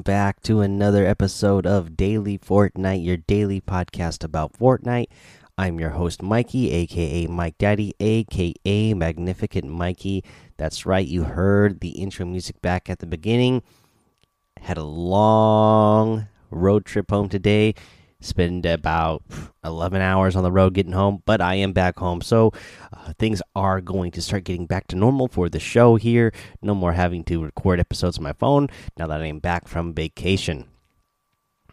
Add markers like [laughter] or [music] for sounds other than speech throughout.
Welcome back to another episode of Daily Fortnite, your daily podcast about Fortnite. I'm your host, Mikey, aka Mike Daddy, aka Magnificent Mikey. That's right, you heard the intro music back at the beginning. Had a long road trip home today spend about 11 hours on the road getting home, but I am back home. So uh, things are going to start getting back to normal for the show here. No more having to record episodes on my phone now that I am back from vacation.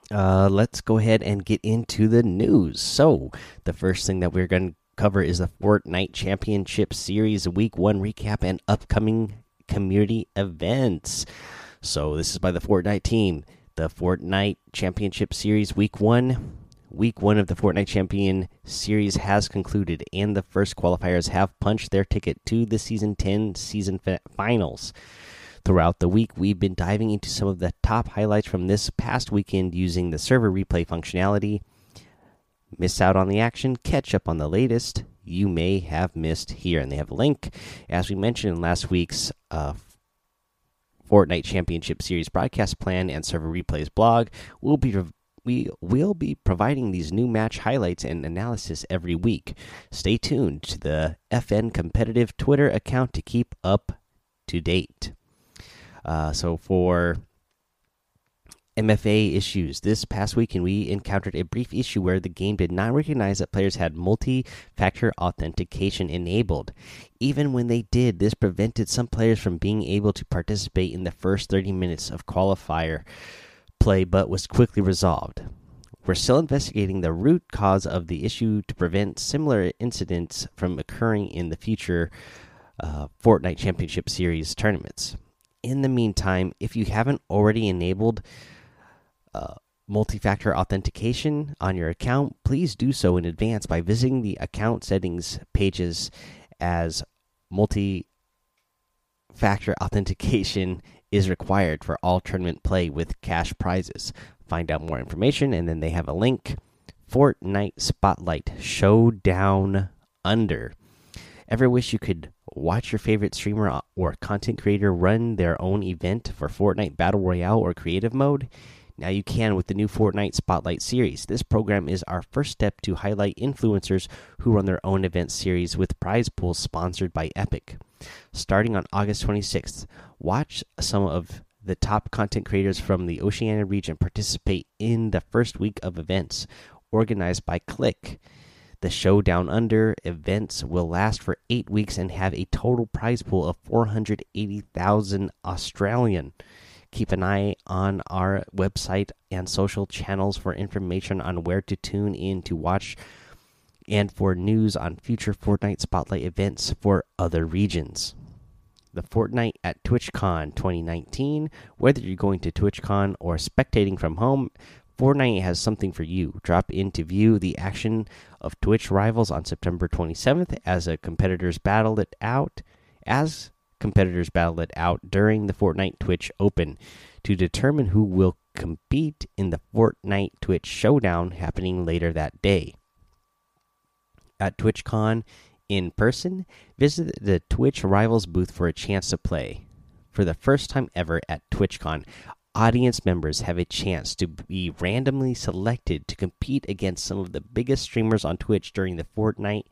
Uh, let's go ahead and get into the news. So, the first thing that we're going to cover is the Fortnite Championship Series Week 1 recap and upcoming community events. So, this is by the Fortnite team the Fortnite Championship Series Week 1. Week 1 of the Fortnite Champion Series has concluded, and the first qualifiers have punched their ticket to the Season 10 season finals. Throughout the week, we've been diving into some of the top highlights from this past weekend using the server replay functionality. Miss out on the action, catch up on the latest you may have missed here. And they have a link, as we mentioned in last week's uh, Fortnite Championship Series broadcast plan and server replays blog. We'll be we will be providing these new match highlights and analysis every week. Stay tuned to the FN Competitive Twitter account to keep up to date. Uh, so for MFA issues. This past weekend, we encountered a brief issue where the game did not recognize that players had multi factor authentication enabled. Even when they did, this prevented some players from being able to participate in the first 30 minutes of qualifier play, but was quickly resolved. We're still investigating the root cause of the issue to prevent similar incidents from occurring in the future uh, Fortnite Championship Series tournaments. In the meantime, if you haven't already enabled uh, multi-factor authentication on your account, please do so in advance by visiting the account settings pages as multi-factor authentication [laughs] is required for all tournament play with cash prizes. Find out more information and then they have a link Fortnite Spotlight Showdown Under. Ever wish you could watch your favorite streamer or content creator run their own event for Fortnite Battle Royale or Creative Mode? Now you can with the new Fortnite Spotlight series. This program is our first step to highlight influencers who run their own event series with prize pools sponsored by Epic. Starting on August 26th, watch some of the top content creators from the Oceania region participate in the first week of events organized by Click. The Showdown Under events will last for eight weeks and have a total prize pool of 480,000 Australian. Keep an eye on our website and social channels for information on where to tune in to watch and for news on future Fortnite Spotlight events for other regions. The Fortnite at TwitchCon 2019. Whether you're going to TwitchCon or spectating from home, Fortnite has something for you. Drop in to view the action of Twitch rivals on September 27th as a competitors battle it out as competitors battle it out during the Fortnite Twitch Open to determine who will compete in the Fortnite Twitch Showdown happening later that day. At TwitchCon in person, visit the Twitch Rivals booth for a chance to play. For the first time ever at TwitchCon, audience members have a chance to be randomly selected to compete against some of the biggest streamers on Twitch during the Fortnite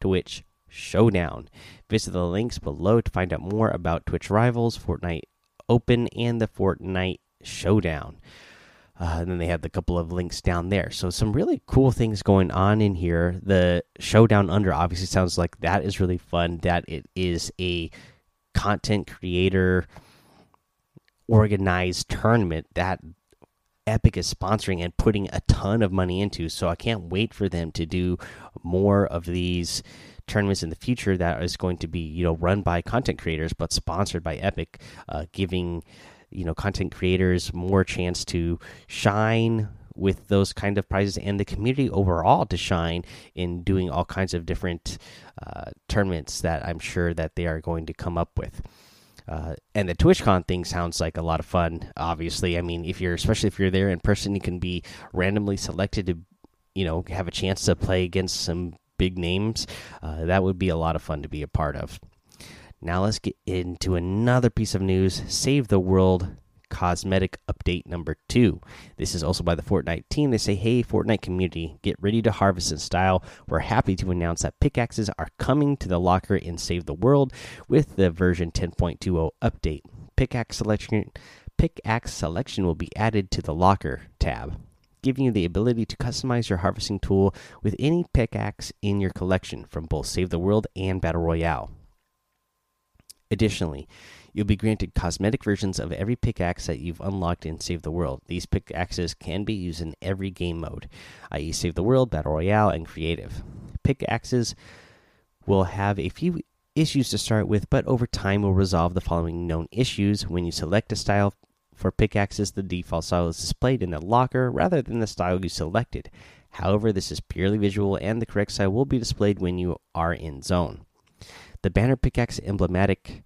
Twitch Showdown. Visit the links below to find out more about Twitch Rivals, Fortnite Open, and the Fortnite Showdown. Uh, and then they have the couple of links down there. So some really cool things going on in here. The Showdown Under obviously sounds like that is really fun. That it is a content creator organized tournament that Epic is sponsoring and putting a ton of money into. So I can't wait for them to do more of these tournaments in the future that is going to be you know run by content creators but sponsored by Epic, uh, giving you know content creators more chance to shine with those kind of prizes and the community overall to shine in doing all kinds of different uh, tournaments that I'm sure that they are going to come up with. Uh, and the TwitchCon thing sounds like a lot of fun. Obviously, I mean, if you're especially if you're there in person, you can be randomly selected to, you know, have a chance to play against some big names. Uh, that would be a lot of fun to be a part of. Now let's get into another piece of news. Save the World cosmetic update number two. This is also by the Fortnite team. They say, Hey, Fortnite community, get ready to harvest in style. We're happy to announce that pickaxes are coming to the locker in Save the World with the version 10.20 update. Pickaxe selection, pickaxe selection will be added to the locker tab, giving you the ability to customize your harvesting tool with any pickaxe in your collection from both Save the World and Battle Royale. Additionally, You'll be granted cosmetic versions of every pickaxe that you've unlocked in Save the World. These pickaxes can be used in every game mode, i.e., Save the World, Battle Royale, and Creative. Pickaxes will have a few issues to start with, but over time will resolve the following known issues. When you select a style for pickaxes, the default style is displayed in the locker rather than the style you selected. However, this is purely visual, and the correct style will be displayed when you are in zone. The banner pickaxe emblematic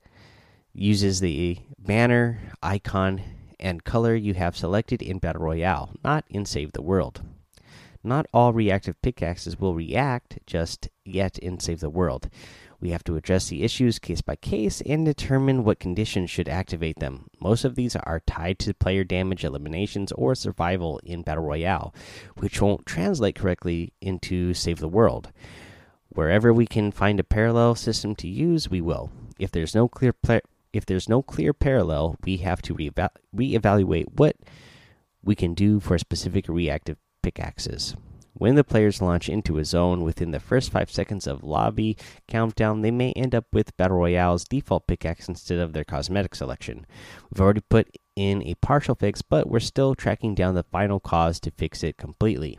uses the banner, icon, and color you have selected in Battle Royale, not in Save the World. Not all reactive pickaxes will react just yet in Save the World. We have to address the issues case by case and determine what conditions should activate them. Most of these are tied to player damage eliminations or survival in Battle Royale, which won't translate correctly into Save the World. Wherever we can find a parallel system to use, we will. If there's no clear if there's no clear parallel, we have to reevaluate what we can do for specific reactive pickaxes. When the players launch into a zone within the first 5 seconds of lobby countdown, they may end up with Battle Royale's default pickaxe instead of their cosmetic selection. We've already put in a partial fix, but we're still tracking down the final cause to fix it completely.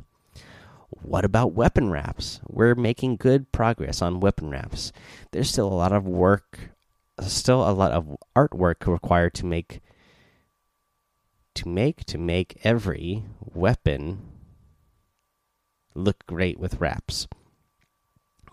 What about weapon wraps? We're making good progress on weapon wraps. There's still a lot of work still a lot of artwork required to make to make to make every weapon look great with wraps.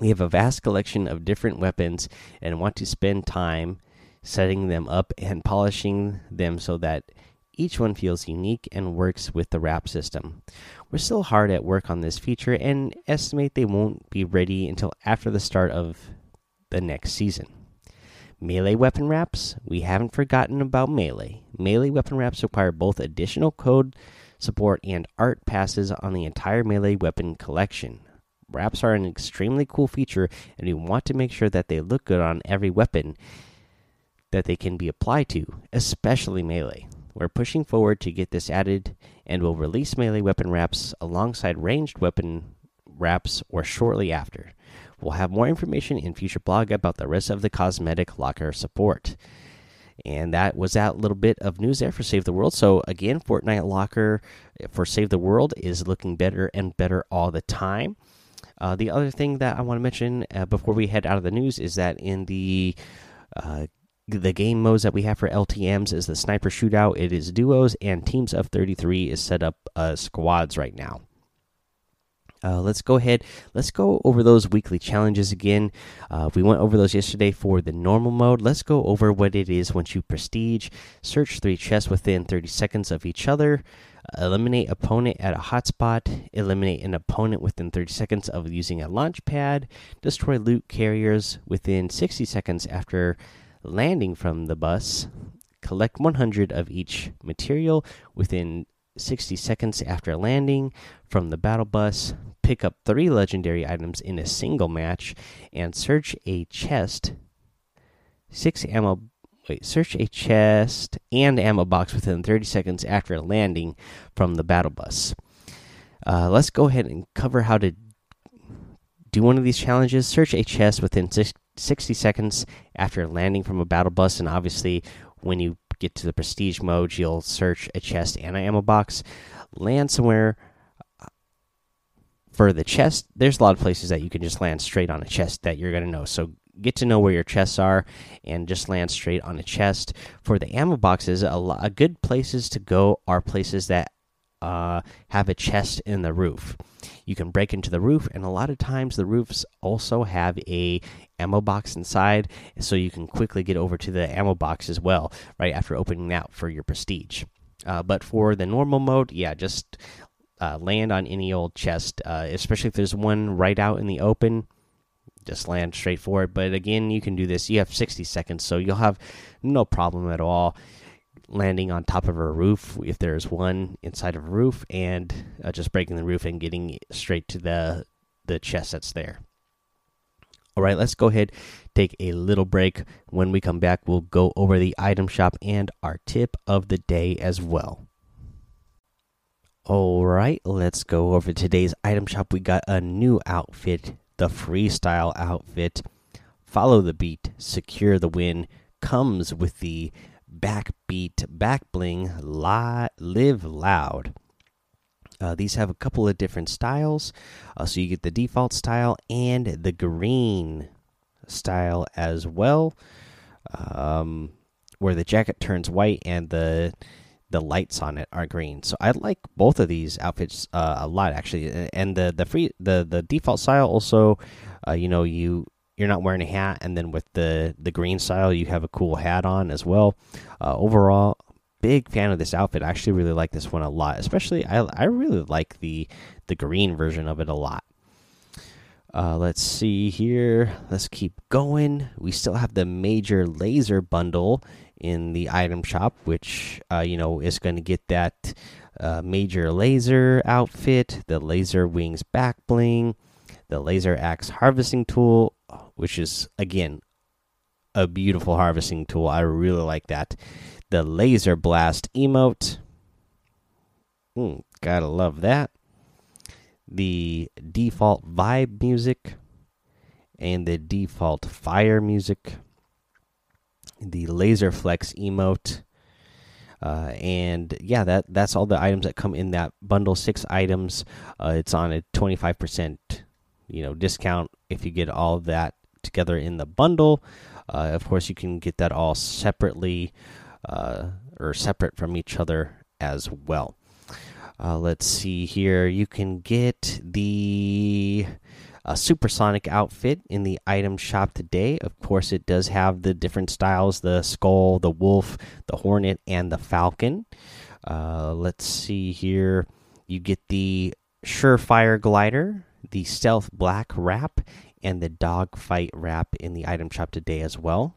We have a vast collection of different weapons and want to spend time setting them up and polishing them so that each one feels unique and works with the wrap system. We're still hard at work on this feature and estimate they won't be ready until after the start of the next season. Melee weapon wraps, we haven't forgotten about melee. Melee weapon wraps require both additional code support and art passes on the entire melee weapon collection. Wraps are an extremely cool feature, and we want to make sure that they look good on every weapon that they can be applied to, especially melee. We're pushing forward to get this added, and will release melee weapon wraps alongside ranged weapon wraps or shortly after. We'll have more information in future blog about the rest of the cosmetic locker support. And that was that little bit of news there for Save the World. So, again, Fortnite Locker for Save the World is looking better and better all the time. Uh, the other thing that I want to mention uh, before we head out of the news is that in the uh, the game modes that we have for LTM's is the sniper shootout. It is duos and teams of 33 is set up uh, squads right now. Uh, let's go ahead. Let's go over those weekly challenges again. Uh, we went over those yesterday for the normal mode. Let's go over what it is once you prestige. Search three chests within 30 seconds of each other. eliminate opponent at a hotspot. Eliminate an opponent within 30 seconds of using a launch pad. Destroy loot carriers within 60 seconds after landing from the bus. Collect 100 of each material within 60 seconds after landing from the battle bus, pick up three legendary items in a single match, and search a chest, six ammo. Wait, search a chest and ammo box within 30 seconds after landing from the battle bus. Uh, let's go ahead and cover how to do one of these challenges. Search a chest within 60 seconds after landing from a battle bus, and obviously, when you get to the prestige mode, you'll search a chest and an ammo box. Land somewhere for the chest. There's a lot of places that you can just land straight on a chest that you're going to know. So get to know where your chests are and just land straight on a chest. For the ammo boxes, a, lot, a good places to go are places that uh, have a chest in the roof. You can break into the roof, and a lot of times the roofs also have a ammo box inside, so you can quickly get over to the ammo box as well right after opening that for your prestige. Uh, but for the normal mode, yeah, just uh, land on any old chest, uh, especially if there's one right out in the open. Just land straight for it. But again, you can do this. You have 60 seconds, so you'll have no problem at all landing on top of a roof if there's one inside of a roof, and uh, just breaking the roof and getting straight to the the chest that's there. All right, let's go ahead, take a little break. When we come back, we'll go over the item shop and our tip of the day as well. All right, let's go over today's item shop. We got a new outfit, the freestyle outfit. Follow the beat, secure the win. Comes with the backbeat, back bling, live loud. Uh, these have a couple of different styles. Uh, so you get the default style and the green style as well, um, where the jacket turns white and the the lights on it are green. So I like both of these outfits uh, a lot actually. And the the free the the default style also, uh, you know, you you're not wearing a hat, and then with the the green style, you have a cool hat on as well. Uh, overall, big fan of this outfit. I actually really like this one a lot. Especially, I I really like the the green version of it a lot. Uh, let's see here. Let's keep going. We still have the Major Lazer bundle in the item shop, which uh, you know is going to get that uh, Major Lazer outfit, the laser wings back bling, the laser axe harvesting tool, which is again a beautiful harvesting tool. I really like that. The laser blast emote. Mm, gotta love that. The default vibe music and the default fire music. The laser flex emote. Uh, and yeah, that that's all the items that come in that bundle. Six items. Uh, it's on a twenty five percent, you know, discount if you get all that together in the bundle. Uh, of course, you can get that all separately uh, or separate from each other as well. Uh, let's see here. You can get the uh, supersonic outfit in the item shop today. Of course, it does have the different styles the skull, the wolf, the hornet, and the falcon. Uh, let's see here. You get the surefire glider, the stealth black wrap, and the dogfight wrap in the item shop today as well.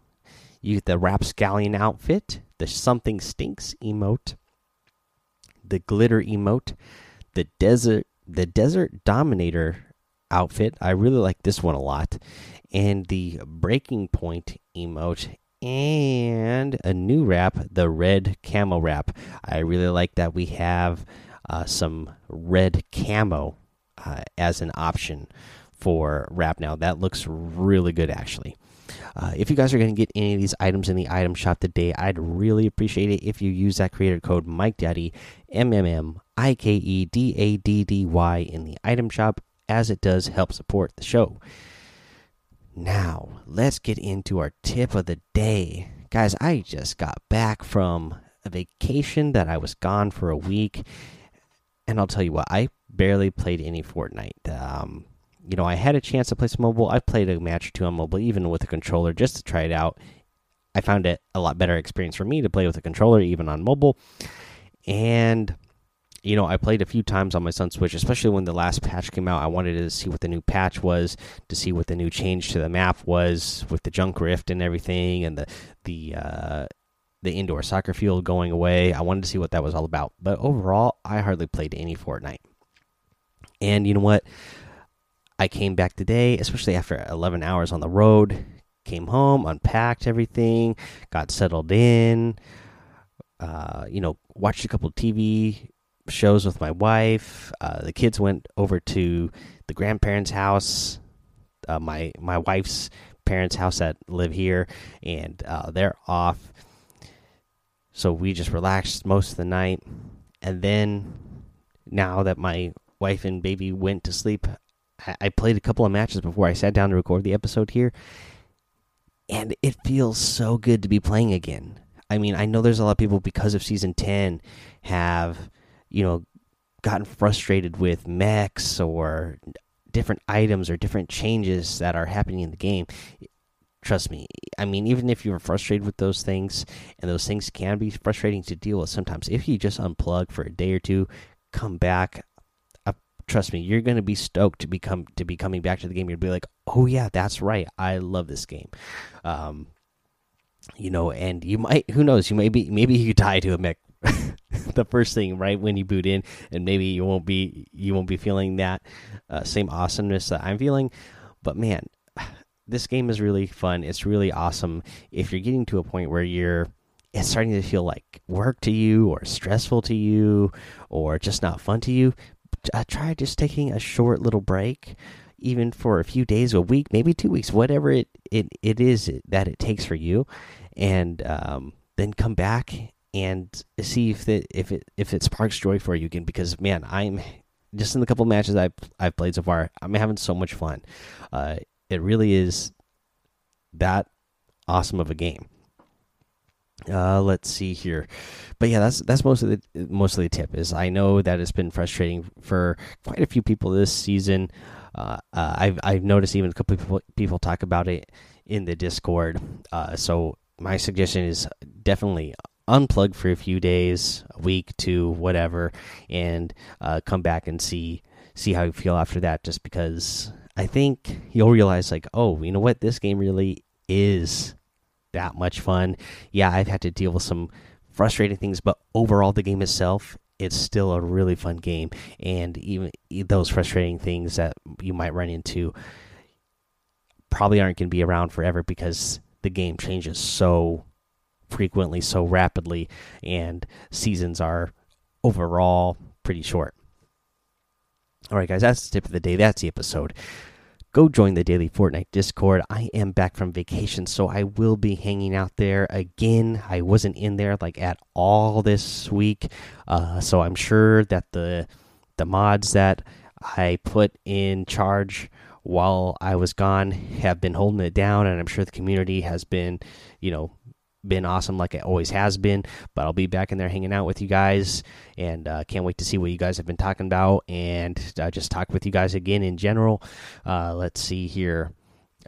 You get the rapscallion outfit, the something stinks emote, the glitter emote, the desert the desert dominator outfit. I really like this one a lot, and the breaking point emote and a new wrap, the red camo wrap. I really like that we have uh, some red camo uh, as an option for wrap now. That looks really good, actually. Uh, if you guys are going to get any of these items in the item shop today, I'd really appreciate it if you use that creator code Mike Daddy M M M I K E D A D D Y in the item shop, as it does help support the show. Now, let's get into our tip of the day. Guys, I just got back from a vacation that I was gone for a week. And I'll tell you what, I barely played any Fortnite. Um, you know, I had a chance to play some mobile. I played a match or two on mobile, even with a controller, just to try it out. I found it a lot better experience for me to play with a controller, even on mobile. And you know, I played a few times on my son's Switch, especially when the last patch came out. I wanted to see what the new patch was, to see what the new change to the map was with the junk rift and everything, and the the uh, the indoor soccer field going away. I wanted to see what that was all about. But overall, I hardly played any Fortnite. And you know what? I came back today, especially after 11 hours on the road. Came home, unpacked everything, got settled in. Uh, you know, watched a couple TV shows with my wife. Uh, the kids went over to the grandparents' house, uh, my my wife's parents' house that live here, and uh, they're off. So we just relaxed most of the night, and then now that my wife and baby went to sleep, I played a couple of matches before I sat down to record the episode here, and it feels so good to be playing again. I mean, I know there's a lot of people because of season 10 have, you know, gotten frustrated with mechs or different items or different changes that are happening in the game. Trust me. I mean, even if you're frustrated with those things, and those things can be frustrating to deal with sometimes, if you just unplug for a day or two, come back, trust me, you're going to be stoked to become to be coming back to the game. You'll be like, "Oh yeah, that's right. I love this game." Um, you know, and you might who knows you maybe maybe you die to a mech [laughs] [laughs] the first thing right when you boot in, and maybe you won't be you won't be feeling that uh, same awesomeness that I'm feeling. But man, [sighs] this game is really fun. It's really awesome. If you're getting to a point where you're it's starting to feel like work to you or stressful to you or just not fun to you, uh, try just taking a short little break even for a few days, a week, maybe two weeks, whatever it it, it is that it takes for you, and um, then come back and see if it if it if it sparks joy for you again. Because man, I'm just in the couple matches I've I've played so far, I'm having so much fun. Uh, it really is that awesome of a game. Uh, let's see here, but yeah, that's that's mostly the mostly the tip. Is I know that it's been frustrating for quite a few people this season. Uh, uh, I've I've noticed even a couple people people talk about it in the Discord. Uh, so my suggestion is definitely unplug for a few days, a week, two, whatever, and uh, come back and see see how you feel after that. Just because I think you'll realize, like, oh, you know what, this game really is that much fun. Yeah, I've had to deal with some frustrating things, but overall, the game itself it's still a really fun game and even those frustrating things that you might run into probably aren't going to be around forever because the game changes so frequently so rapidly and seasons are overall pretty short all right guys that's the tip of the day that's the episode go join the daily Fortnite Discord. I am back from vacation, so I will be hanging out there again. I wasn't in there like at all this week, uh, so I'm sure that the the mods that I put in charge while I was gone have been holding it down, and I'm sure the community has been, you know, been awesome like it always has been. But I'll be back in there hanging out with you guys, and uh, can't wait to see what you guys have been talking about and uh, just talk with you guys again in general. Uh, let's see here.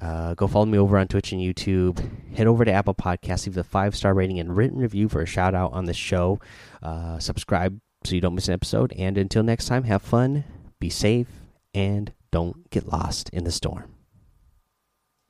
Uh, go follow me over on Twitch and YouTube. Head over to Apple Podcasts, leave a five star rating and written review for a shout out on the show. Uh, subscribe so you don't miss an episode. And until next time, have fun, be safe, and don't get lost in the storm.